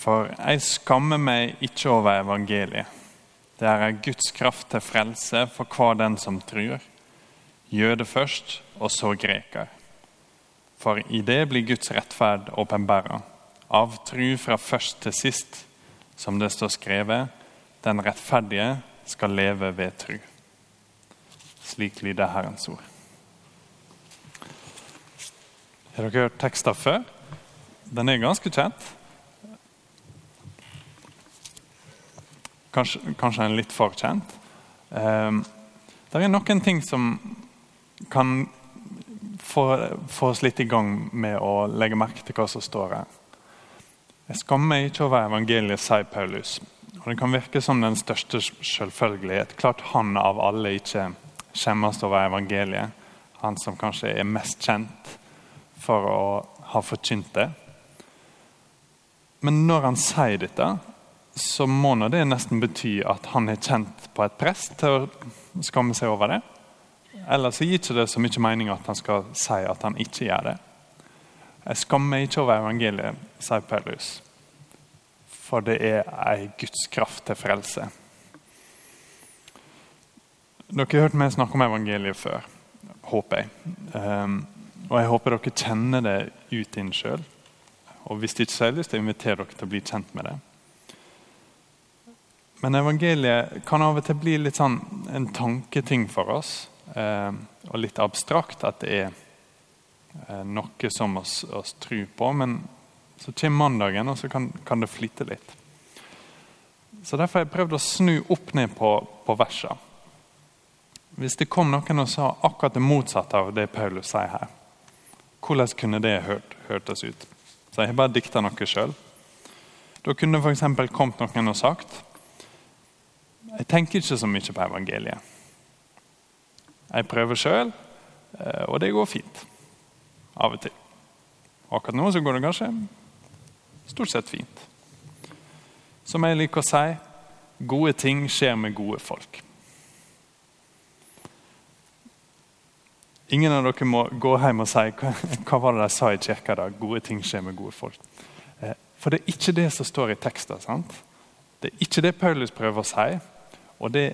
For jeg skammer meg ikke over evangeliet. Det er Guds kraft til frelse for hver den som tror. Jøde først, og så greker. For i det blir Guds rettferd åpenbæra, av tru fra først til sist, som det står skrevet, den rettferdige skal leve ved tru. Slik lyder Herrens ord. Har dere hørt tekster før? Den er ganske kjent. Kanskje, kanskje en litt for kjent. Eh, det er noen ting som kan få, få, oss litt i gang med å legge merke til hva som står her. Jeg skammer meg ikke over evangeliet, sier Paulus. Og Det kan virke som den største selvfølgelighet. Klart han av alle ikke skjemmes over evangeliet. Han som kanskje er mest kjent for å ha forkynt det. Men når han sier dette, så må det nesten bety at han er kjent på et press til å skamme seg over det. Eller så gir ikke det så mye mening at han skal si at han ikke gjør det. Jeg skammer meg ikke over evangeliet, sier Paulus, for det er ei Guds kraft til frelse. Dere har hørt meg snakke om evangeliet før, håper jeg. Um, og jeg håper dere kjenner det ut inn sjøl. Og hvis ikke så har jeg lyst til dere til å bli kjent med det. Men evangeliet kan av og til bli litt sånn en tanketing for oss. Eh, og litt abstrakt at det er eh, noe som oss, oss tror på. Men så kommer mandagen, og så kan, kan det flyte litt. Så Derfor har jeg prøvd å snu opp ned på, på versene. Hvis det kom noen og sa akkurat det motsatte av det Paulus sier her, hvordan kunne det hørt, hørtes ut? Så jeg har bare dikta noe sjøl. Da kunne det f.eks. kommet noen og sagt Jeg tenker ikke så mye på evangeliet. Jeg prøver sjøl, eh, og det går fint. Av og til. akkurat nå så går det kanskje stort sett fint. Som jeg liker å si gode ting skjer med gode folk. Ingen av dere må gå hjem og si hva, var det de sa i kirka da? Gode ting skjer med gode folk. Eh, for det er ikke det som står i teksten. sant? Det er ikke det Paulus prøver å si. Og det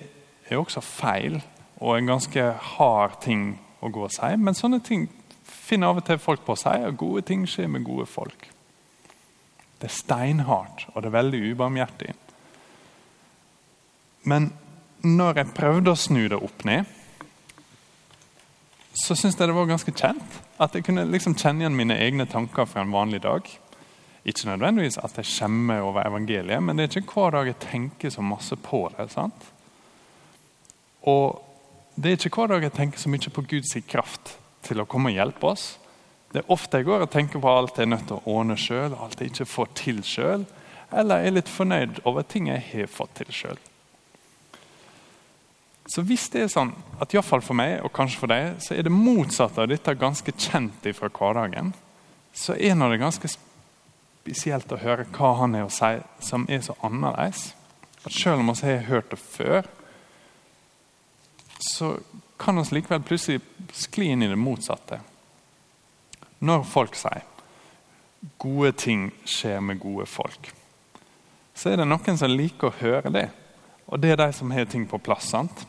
er også feil og en ganske hard ting å gå og si. Men sånne ting finner av og til folk på å si. Og gode ting skjer med gode folk. Det er steinhardt, og det er veldig ubarmhjertig. Men når jeg prøvde å snu det opp ned så syns jeg det var ganske kjent. At jeg kunne liksom kjenne igjen mine egne tanker fra en vanlig dag. Ikke nødvendigvis at jeg skjemmer over evangeliet, men det er ikke hver dag jeg tenker så masse på det. sant? Og det er ikke hver dag jeg tenker så mye på Guds kraft til å komme og hjelpe oss. Det er ofte jeg går og tenker på alt jeg er nødt til å ordne sjøl, alt jeg ikke får til sjøl, eller er litt fornøyd over ting jeg har fått til sjøl. Så hvis det er sånn at iallfall for meg, og kanskje for deg, så er det motsatte av dette ganske kjent fra hverdagen, så er det ganske spesielt å høre hva han har å si som er så annerledes. At selv om vi har hørt det før, så kan vi likevel plutselig skli inn i det motsatte. Når folk sier gode ting skjer med gode folk, så er det noen som liker å høre det. Og det er de som har ting på plass. sant?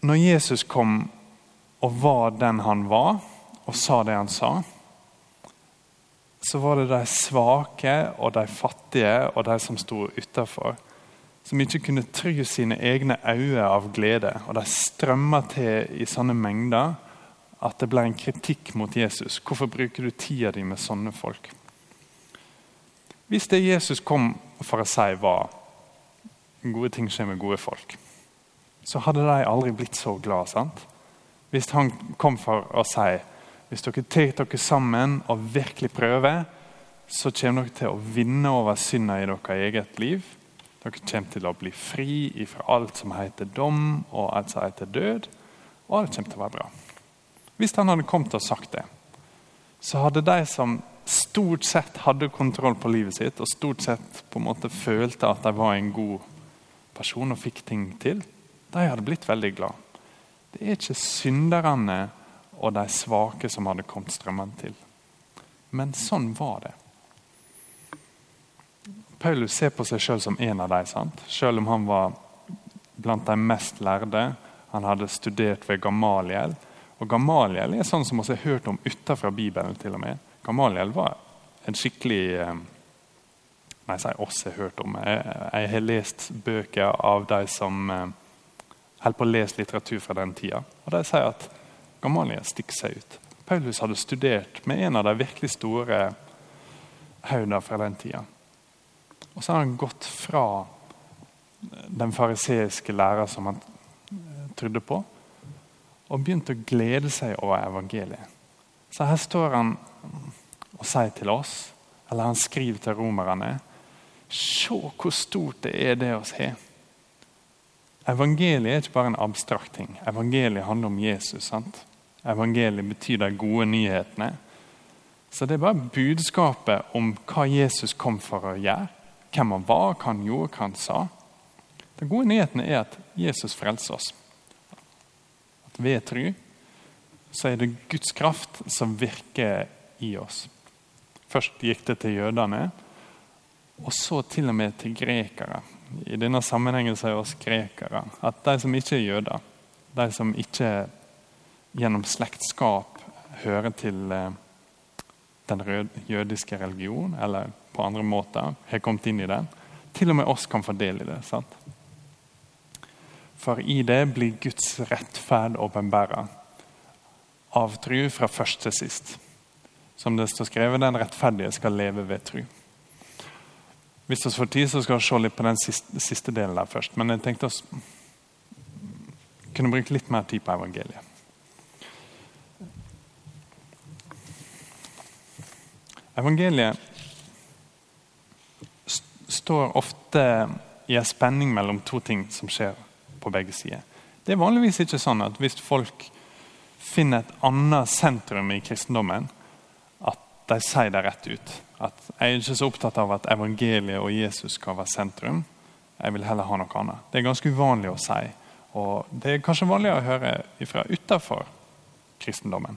Når Jesus kom og var den han var, og sa det han sa, så var det de svake og de fattige og de som sto utafor, som ikke kunne try sine egne øyne av glede. Og de strømma til i sånne mengder at det ble en kritikk mot Jesus. Hvorfor bruker du tida di med sånne folk? Hvis det Jesus kom for å si, var gode ting skjer med gode folk så hadde de aldri blitt så glad. sant? Hvis han kom for å si hvis dere tar dere sammen og virkelig prøver, så kommer dere til å vinne over synda i deres eget liv. Dere kommer til å bli fri fra alt som heter dom og alt som heter død. Og alt kommer til å være bra. Hvis han hadde kommet og sagt det, så hadde de som stort sett hadde kontroll på livet sitt, og stort sett på en måte følte at de var en god person og fikk ting til, de hadde blitt veldig glad. Det er ikke synderne og de svake som hadde kommet strømmende til. Men sånn var det. Paulus ser på seg sjøl som en av dem, selv om han var blant de mest lærde. Han hadde studert ved Gamaliel. Og Gamaliel er sånn som vi har hørt om utenfor Bibelen. til og med. Gamaliel var en skikkelig eh, Nei, jeg oss har hørt om. Jeg, jeg, har lest bøker av de som eh, holder på å lese litteratur fra den tida. Og de sier at Gamaliel stikker seg ut. Paulus hadde studert med en av de virkelig store haugene fra den tida. Og så har han gått fra den fariseiske lærer som han eh, trodde på, og begynt å glede seg over evangeliet. Så her står han og sier til oss, eller han skriver til romerne Se hvor stort det er, det oss har. Evangeliet er ikke bare en abstrakt ting. Evangeliet handler om Jesus. sant? Evangeliet betyr de gode nyhetene. Så det er bare budskapet om hva Jesus kom for å gjøre. Hvem han var, hva han gjorde, hva han sa. Den gode nyheten er at Jesus frelser oss. At ved tro så er det Guds kraft som virker i oss. Først gikk det til jødene, og så til og med til grekere. I denne sammenhengen så er oss grekere at de som ikke er jøder, de som ikke gjennom slektskap hører til eh, den jødiske religion, eller på andre måter har kommet inn i det. til og med oss kan få del i det. sant? For i det blir Guds rettferd åpenbæra av tru fra først til sist. Som det står skrevet, den rettferdige skal leve ved tru. Hvis vi får tid, så skal vi se litt på den siste, siste delen der først. Men jeg tenkte oss kunne bruke litt mer tid på evangeliet. Evangeliet står ofte i en spenning mellom to ting som skjer på begge sider. Det er vanligvis ikke sånn at hvis folk finner et annet sentrum i kristendommen, at de sier det rett ut. At Jeg er ikke så opptatt av at evangeliet og Jesus skal være sentrum. Jeg vil heller ha noe annet. Det er ganske uvanlig å si. Og det er kanskje vanligere å høre fra utafor kristendommen.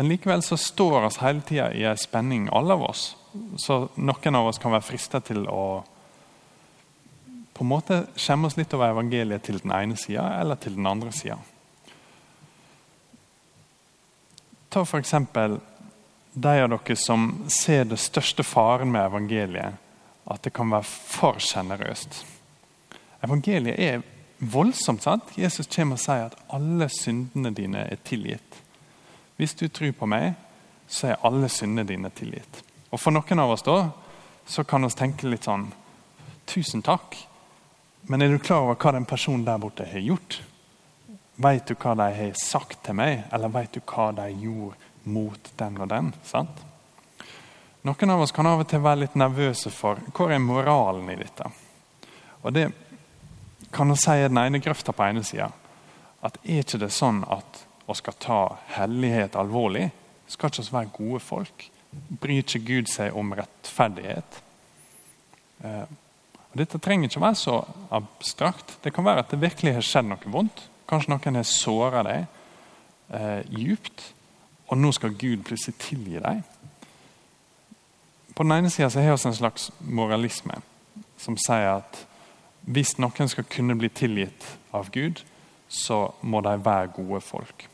Men likevel så står oss hele tida i en spenning, alle av oss. Så noen av oss kan være frista til å på en måte skjemme oss litt over evangeliet til den ene sida eller til den andre sida. Ta f.eks. de av dere som ser det største faren med evangeliet, at det kan være for sjenerøst. Evangeliet er voldsomt. sant? Jesus kommer og sier at alle syndene dine er tilgitt. Hvis du tror på meg, så er alle syndene dine tilgitt. Og For noen av oss da, så kan vi tenke litt sånn Tusen takk, men er du klar over hva den personen der borte har gjort? Vet du hva de har sagt til meg, eller vet du hva de gjorde mot den og den? sant? Noen av oss kan av og til være litt nervøse for hvor er moralen i dette. Og Det kan vi si er den ene grøfta på ene sida. At er ikke det sånn at vi skal ta hellighet alvorlig? Skal ikke oss være gode folk? Bryr ikke Gud seg om rettferdighet? Eh, og dette trenger ikke være så abstrakt. Det kan være at det virkelig har skjedd noe vondt. Kanskje noen har såra deg eh, djupt, og nå skal Gud plutselig tilgi deg. På den ene sida har vi en slags moralisme som sier at hvis noen skal kunne bli tilgitt av Gud, så må de være gode folk.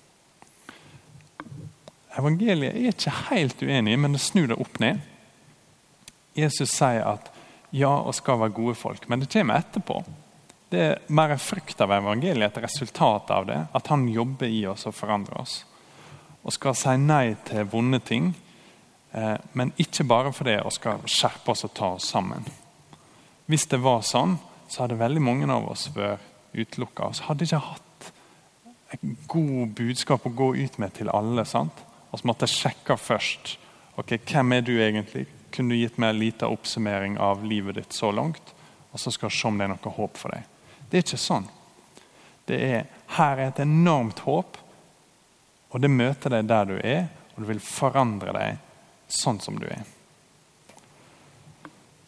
Evangeliet er ikke helt uenig, men det snur det opp ned. Jesus sier at ja, og skal være gode folk, men det kommer etterpå. Det er mer en frukt av evangeliet, et resultat av det. At han jobber i oss og forandrer oss. Og skal si nei til vonde ting, eh, men ikke bare for det, og skal skjerpe oss og ta oss sammen. Hvis det var sånn, så hadde veldig mange av oss vært utelukka. Vi hadde ikke hatt et god budskap å gå ut med til alle. sant? Vi måtte jeg sjekke først. ok, Hvem er du egentlig? Kunne du gitt meg en liten oppsummering av livet ditt så langt? Og så skal jeg se om det er noe håp for deg. Det er ikke sånn. Det er, her er et enormt håp, og det møter deg der du er, og det vil forandre deg sånn som du er.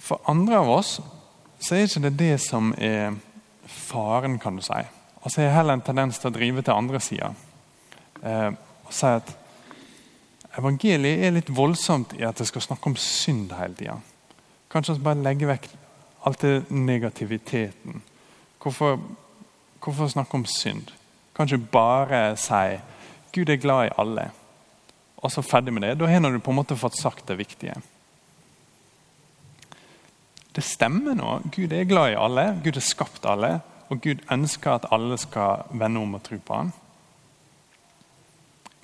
For andre av oss så er ikke det det som er faren, kan du si. Altså Jeg har heller en tendens til å drive til andre sida. Eh, og si at evangeliet er litt voldsomt i at det skal snakke om synd hele tida. Kanskje vi bare legger vekk alt det negativiteten. Hvorfor, hvorfor snakke om synd? Kanskje bare si Gud er glad i alle. Og så ferdig med det. Da har du på en måte fått sagt det viktige. Det stemmer nå. Gud er glad i alle. Gud har skapt alle. Og Gud ønsker at alle skal vende om og tro på ham.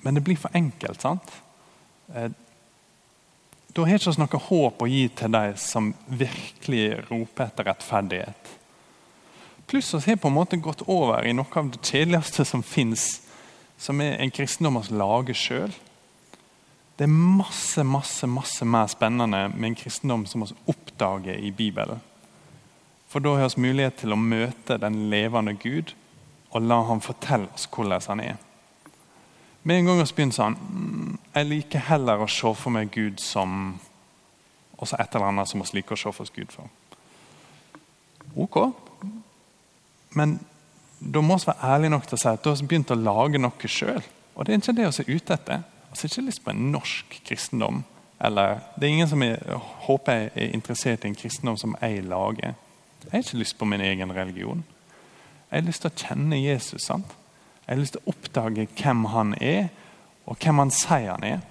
Men det blir for enkelt. sant? Eh, da har ikke vi noe håp å gi til de som virkelig roper etter rettferdighet. Pluss vi har på en måte gått over i noe av det kjedeligste som fins, som er en kristendom vi lager sjøl. Det er masse masse, masse mer spennende med en kristendom som vi oppdager i Bibelen. For da har vi mulighet til å møte den levende Gud og la han fortelle oss hvordan han er. Med en gang vi begynte sånn Jeg liker heller å se for meg Gud som også et eller annet som vi liker å se for oss Gud for. Ok, men da må vi være ærlige nok til å si at da har vi begynt å lage noe sjøl. Og det er ikke det vi er ute etter. Vi har ikke lyst på en norsk kristendom. Eller, det er ingen som jeg håper jeg er interessert i en kristendom som jeg lager. Jeg har ikke lyst på min egen religion. Jeg har lyst til å kjenne Jesus. sant? Jeg har lyst til å oppdage hvem han er, og hvem han sier han er.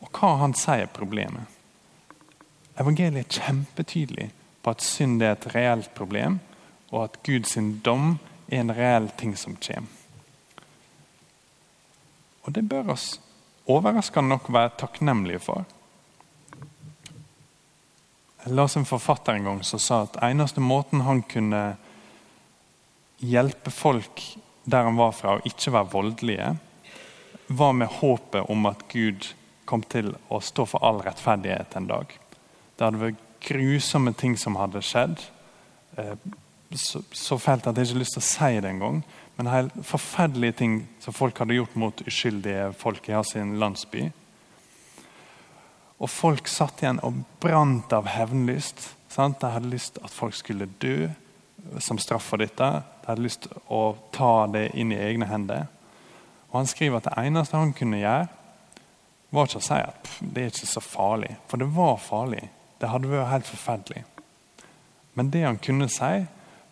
Og hva han sier er problemet. Evangeliet er kjempetydelig på at synd er et reelt problem, og at Guds dom er en reell ting som kommer. Og det bør oss overraskende nok være takknemlige for. Jeg las en forfatter en gang som sa at eneste måten han kunne hjelpe folk der han var fra, å ikke være voldelige, var med håpet om at Gud kom til å stå for all rettferdighet en dag. Det hadde vært grusomme ting som hadde skjedd. Eh, så, så fælt at jeg ikke har lyst til å si det engang. Men helt forferdelige ting som folk hadde gjort mot uskyldige folk i sin landsby. Og folk satt igjen og brant av hevnlyst. Sant? De hadde lyst at folk skulle dø som straff for dette. De hadde lyst til å ta det inn i egne hender. Og Han skriver at det eneste han kunne gjøre, var ikke å si at det er ikke så farlig. For det var farlig. Det hadde vært helt forferdelig. Men det han kunne si,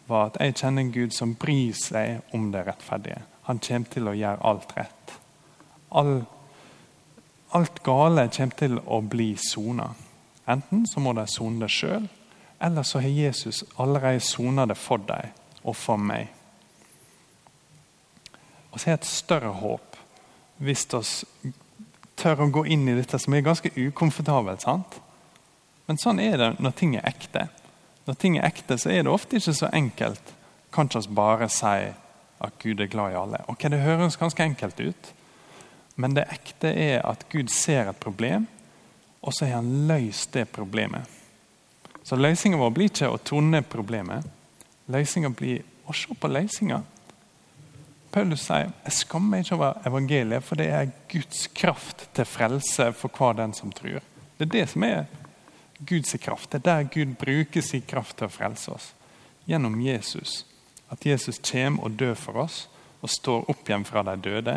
var at jeg kjenner en Gud som bryr seg om det rettferdige. Han kommer til å gjøre alt rett. All, alt gale kommer til å bli sona. Enten så må de sone det sjøl, eller så har Jesus allerede sona det for deg og for meg. Og så er det et større håp hvis vi tør å gå inn i dette som er ganske ukomfortabelt. sant? Men sånn er det når ting er ekte. Når ting er ekte, så er det ofte ikke så enkelt. Kan ikke bare si at Gud er glad i alle? Ok, Det høres ganske enkelt ut, men det ekte er at Gud ser et problem, og så har han løst det problemet. Så løsninga vår blir ikke å tone problemet. Løsninga blir å se på løsninga. Paulus sier jeg skammer meg ikke over evangeliet, for det er Guds kraft til frelse for hver den som tror. Det er det som er Guds kraft. Det er der Gud bruker sin kraft til å frelse oss. Gjennom Jesus. At Jesus kommer og dør for oss og står opp igjen fra de døde.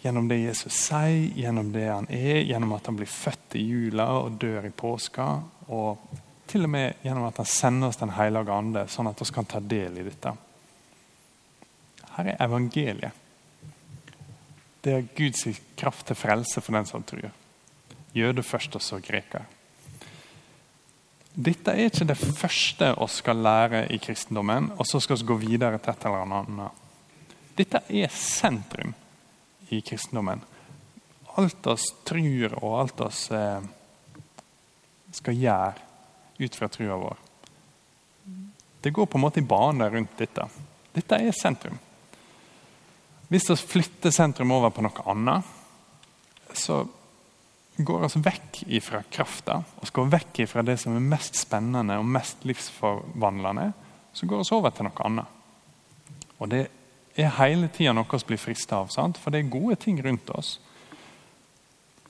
Gjennom det Jesus sier, gjennom det han er, gjennom at han blir født i jula og dør i påska. Og til og med gjennom at han sender oss Den hellige ande, sånn at vi kan ta del i dette. Her er evangeliet. Det er Guds kraft til frelse for den som tror. Jøde først, og så greker. Dette er ikke det første vi skal lære i kristendommen, og så skal vi gå videre til et eller annet. Dette er sentrum i kristendommen. Alt oss tror og alt vi eh, skal gjøre ut fra trua vår. Det går på en måte i bane rundt dette. Dette er sentrum. Hvis vi flytter sentrum over på noe annet, så går oss vekk fra krafta og går vekk fra det som er mest spennende og mest livsforvandlende, så går vi over til noe annet. Og Det er hele tida noe vi blir frista av, sant? for det er gode ting rundt oss.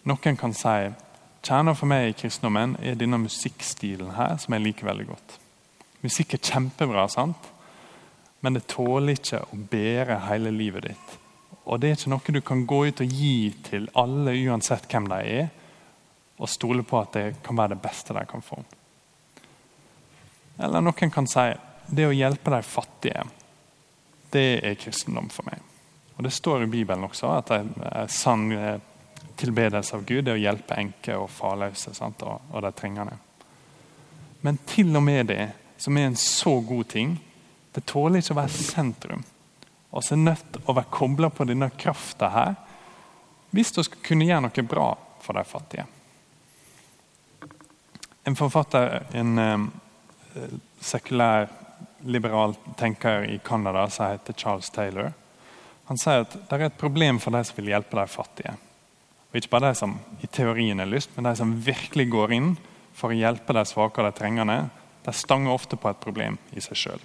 Noen kan si kjernen for meg i kristendommen er denne musikkstilen her, som jeg liker veldig godt. Musikk er kjempebra, sant? men det tåler ikke å bære hele livet ditt. Og Det er ikke noe du kan gå ut og gi til alle, uansett hvem de er og stole på at det kan være det beste de kan få. Eller noen kan si det å hjelpe de fattige, det er kristendom for meg. Og Det står i Bibelen også at det er sann eh, tilbedelse av Gud det å hjelpe enker og farløse sant? Og, og de trengende. Men til og med det, som er en så god ting, det tåler ikke å være sentrum. Så er nødt til å være kobla på denne krafta her hvis du skal kunne gjøre noe bra for de fattige. En forfatter, en um, sekulær, liberal tenker i Canada som heter Charles Taylor, han sier at det er et problem for de som vil hjelpe de fattige. Og ikke bare de som i teorien er lyst, men de som virkelig går inn for å hjelpe de svake og de trengende, de stanger ofte på et problem i seg sjøl.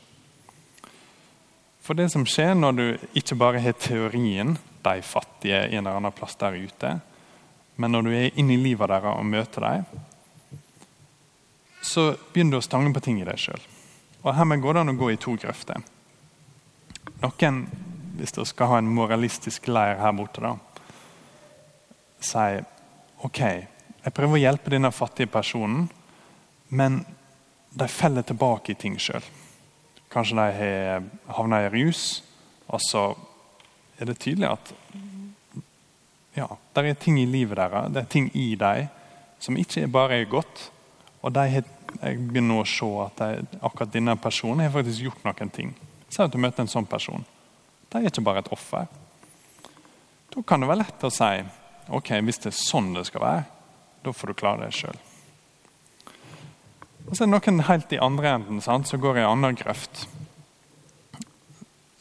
For det som skjer når du ikke bare har teorien, de fattige en eller annen plass der ute, men når du er inne i livet deres og møter dem, så begynner du å stange på ting i deg sjøl. Og hermed går det an å gå i to grøfter. Noen, hvis du skal ha en moralistisk leir her borte, da, sier ok, jeg prøver å hjelpe denne fattige personen, men de feller tilbake i ting sjøl. Kanskje de har havna i rus. Og så er det tydelig at ja, det er ting i livet deres, det er ting i dem som ikke bare er godt. Og de har, jeg begynner å se at de, akkurat denne personen har faktisk gjort noen ting. Si at du møter en sånn person. De er ikke bare et offer. Da kan det være lett å si Ok, hvis det er sånn det skal være, da får du klare det sjøl. Og så er det noen helt i andre enden sant, som går i en annen grøft.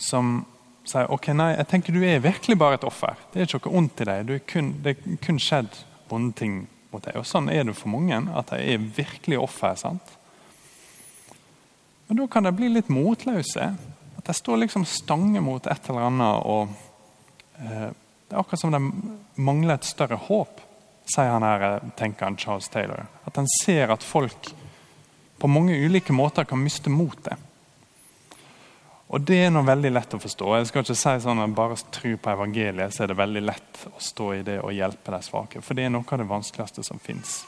Som sier ok, nei, jeg tenker du er virkelig bare et offer. Det er ikke noe ondt i deg. Kun, det er kun skjedd vonde ting mot deg. Og Sånn er det for mange. At de er virkelig offer. sant? Men da kan de bli litt motløse. At de står liksom stange mot et eller annet. og eh, det er akkurat som de mangler et større håp, sier han her, tenker han Charles Taylor. At han ser at folk på mange ulike måter kan miste motet. Og Det er noe veldig lett å forstå. Jeg skal ikke si sånn at Bare tro på evangeliet, så er det veldig lett å stå i det og hjelpe de svake. For det er noe av det vanskeligste som fins.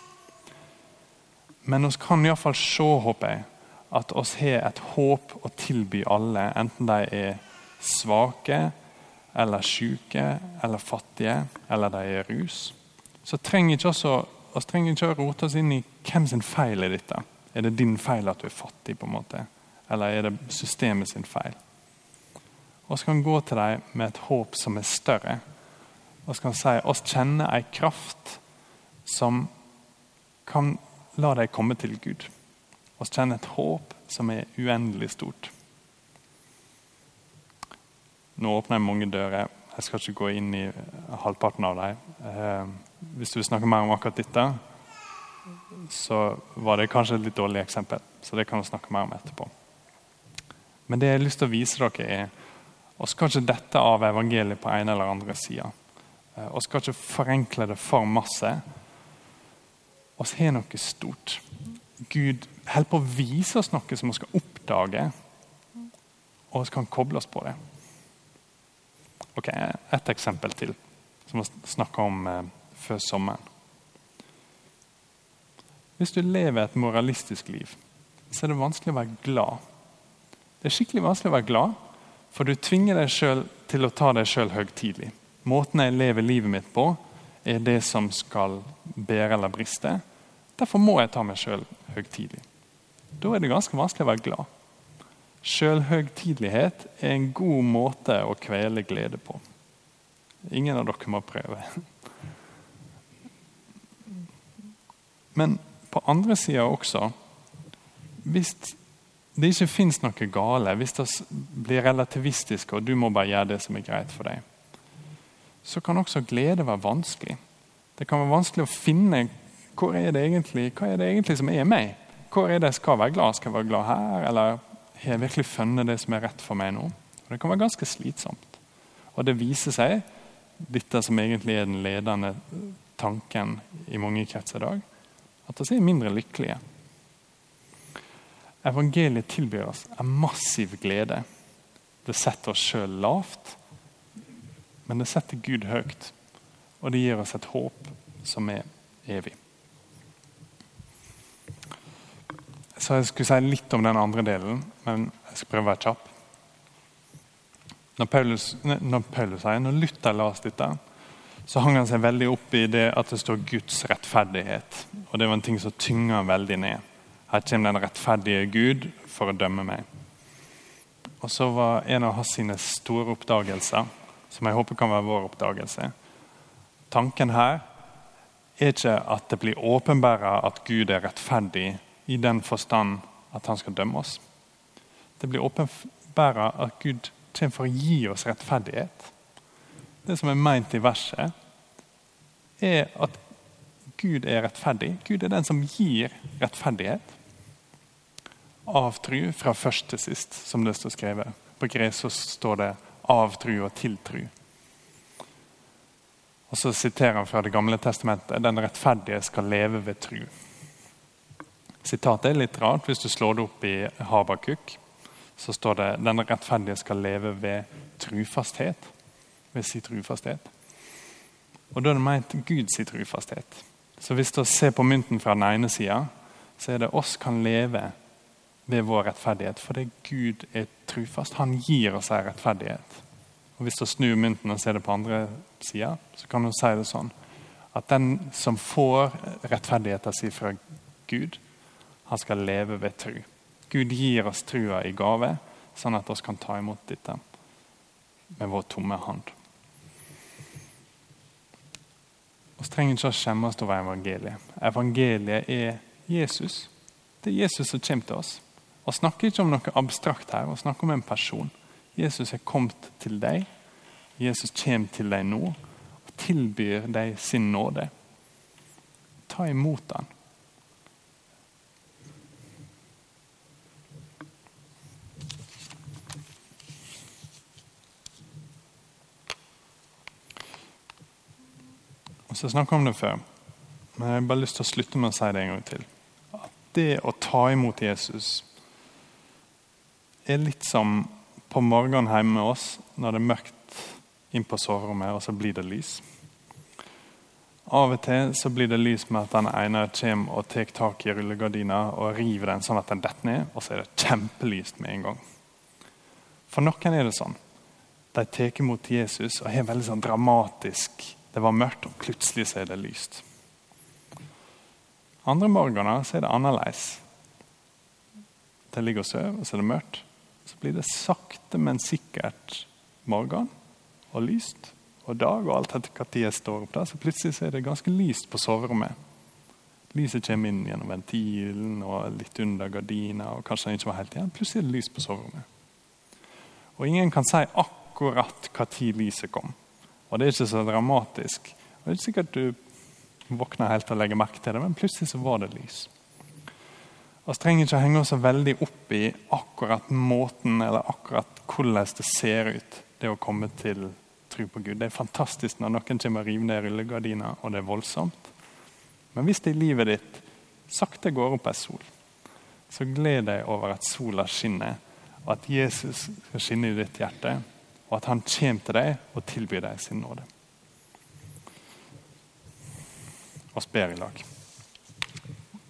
Men vi kan iallfall se, håper jeg, at oss har et håp å tilby alle, enten de er svake eller syke eller fattige eller de er rus, så trenger ikke også, vi trenger ikke å rote oss inn i hvem sin feil er dette. Er det din feil at du er fattig, på en måte? eller er det systemet sin feil? Vi kan gå til dem med et håp som er større. Vi kan si oss kjenner en kraft som kan la dem komme til Gud. Vi kjenner et håp som er uendelig stort. Nå åpner jeg mange dører. Jeg skal ikke gå inn i halvparten av dem. Eh, hvis du vil snakke mer om akkurat dette, så var det kanskje et litt dårlig eksempel. Så det kan vi snakke mer om etterpå. Men det jeg har lyst til å vise dere, er vi skal ikke dette av evangeliet på ene eller andre sida. Vi eh, skal ikke forenkle det for masse. Vi har noe stort. Gud holder på å vise oss noe som vi skal oppdage, og vi kan koble oss på det. Ok, Et eksempel til, som vi snakka om eh, før sommeren. Hvis du lever et moralistisk liv, så er det vanskelig å være glad. Det er skikkelig vanskelig å være glad, for du tvinger deg selv til å ta deg sjøl høytidelig. Måten jeg lever livet mitt på, er det som skal bære eller briste. Derfor må jeg ta meg sjøl høytidelig. Da er det ganske vanskelig å være glad. Sjølhøgtidelighet er en god måte å kvele glede på. Ingen av dere må prøve. Men på andre sida også Hvis det ikke fins noe gale, hvis det blir relativistisk og du må bare gjøre det som er greit for deg, så kan også glede være vanskelig. Det kan være vanskelig å finne hvor er det egentlig, hva er det egentlig som er meg. Hvor er det jeg skal være glad? Skal jeg være glad her, eller har jeg virkelig funnet det som er rett for meg nå? Og det kan være ganske slitsomt. Og det viser seg, dette som egentlig er den ledende tanken i mange kretser i dag, at vi er mindre lykkelige. Evangeliet tilbyr oss en massiv glede. Det setter oss sjøl lavt, men det setter Gud høyt. Og det gir oss et håp som er evig. Så jeg skulle si litt om den andre delen, men jeg skal prøve å være kjapp. Når, Paulus, når, Paulus, når Luther leste dette, så hang han seg veldig opp i det at det står Guds rettferdighet. Og Det var en ting som tynga veldig ned. Her kommer den rettferdige Gud for å dømme meg. Og så var en av hans sine store oppdagelser, som jeg håper kan være vår oppdagelse Tanken her er ikke at det blir åpenbæra at Gud er rettferdig i den forstand at han skal dømme oss. Det blir åpenbæra at Gud kommer for å gi oss rettferdighet. Det som er meint i verset, er at Gud er rettferdig. Gud er den som gir rettferdighet. Av tru fra først til sist, som det står skrevet. På gresk står det 'av tru' og 'til tru'. Og Så siterer han fra Det gamle testamentet 'Den rettferdige skal leve ved tru'. Sitatet er litt rart hvis du slår det opp i Habakuk så står det den rettferdige skal leve ved trufasthet. Ved sin trufasthet. Og Da er det ment Guds trufasthet. Så hvis du ser på mynten fra den ene sida, så er det oss kan leve ved vår rettferdighet. For det er Gud er trufast. Han gir oss ei rettferdighet. Og Hvis du snur mynten og ser det på andre sida, så kan du si det sånn at den som får rettferdigheten sin fra Gud, han skal leve ved tru. Gud gir oss trua i gave, sånn at vi kan ta imot dette med vår tomme hånd. Vi trenger ikke å skjemmes over evangeliet. Evangeliet er Jesus. Det er Jesus som kommer til oss. Vi snakker ikke om noe abstrakt her, vi snakker om en person. Jesus er kommet til deg. Jesus kommer til deg nå og tilbyr deg sin nåde. Ta imot han. Så jeg snakka om det før, men jeg har bare lyst til å slutte med å si det en gang til. At det å ta imot Jesus er litt som på morgenen hjemme med oss når det er mørkt inn på soverommet, og så blir det lys. Av og til så blir det lys med at den ene kommer og tar tak i rullegardina og river den sånn at den detter ned, og så er det kjempelyst med en gang. For noen er det sånn. De tar imot Jesus og har veldig sånn dramatisk det var mørkt, og plutselig så er det lyst. Andre morgener så er det annerledes. Det ligger og sover, og så er det mørkt. Så blir det sakte, men sikkert morgen og lyst og dag. Og alt etter når jeg står opp der, så plutselig så er det ganske lyst på soverommet. Lyset kommer inn gjennom ventilen og litt under gardina. og kanskje den ikke var helt igjen. Plutselig er det lyst på soverommet. Og ingen kan si akkurat når lyset kom. Og det er ikke så dramatisk. Det er ikke sikkert du våkner helt og legger merke til det, men plutselig så var det lys. Vi trenger ikke å henge oss så veldig opp i akkurat måten eller akkurat hvordan det ser ut, det å komme til tro på Gud. Det er fantastisk når noen kommer og river ned rullegardina, og det er voldsomt. Men hvis det i livet ditt sakte går opp ei sol, så gled deg over at sola skinner, og at Jesus skal skinne i ditt hjerte og at han kommer til deg og tilbyr deg sin nåde. Og ber i lag.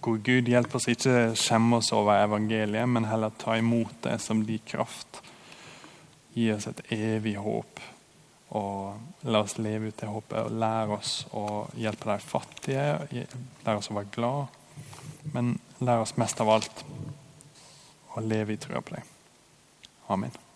God Gud, hjelp oss ikke skjemme oss over evangeliet, men heller ta imot det som din kraft. Gi oss et evig håp. Og la oss leve ut det håpet og lære oss å hjelpe de fattige. Lære oss å være glad. Men lære oss mest av alt å leve i trua på deg. Amen.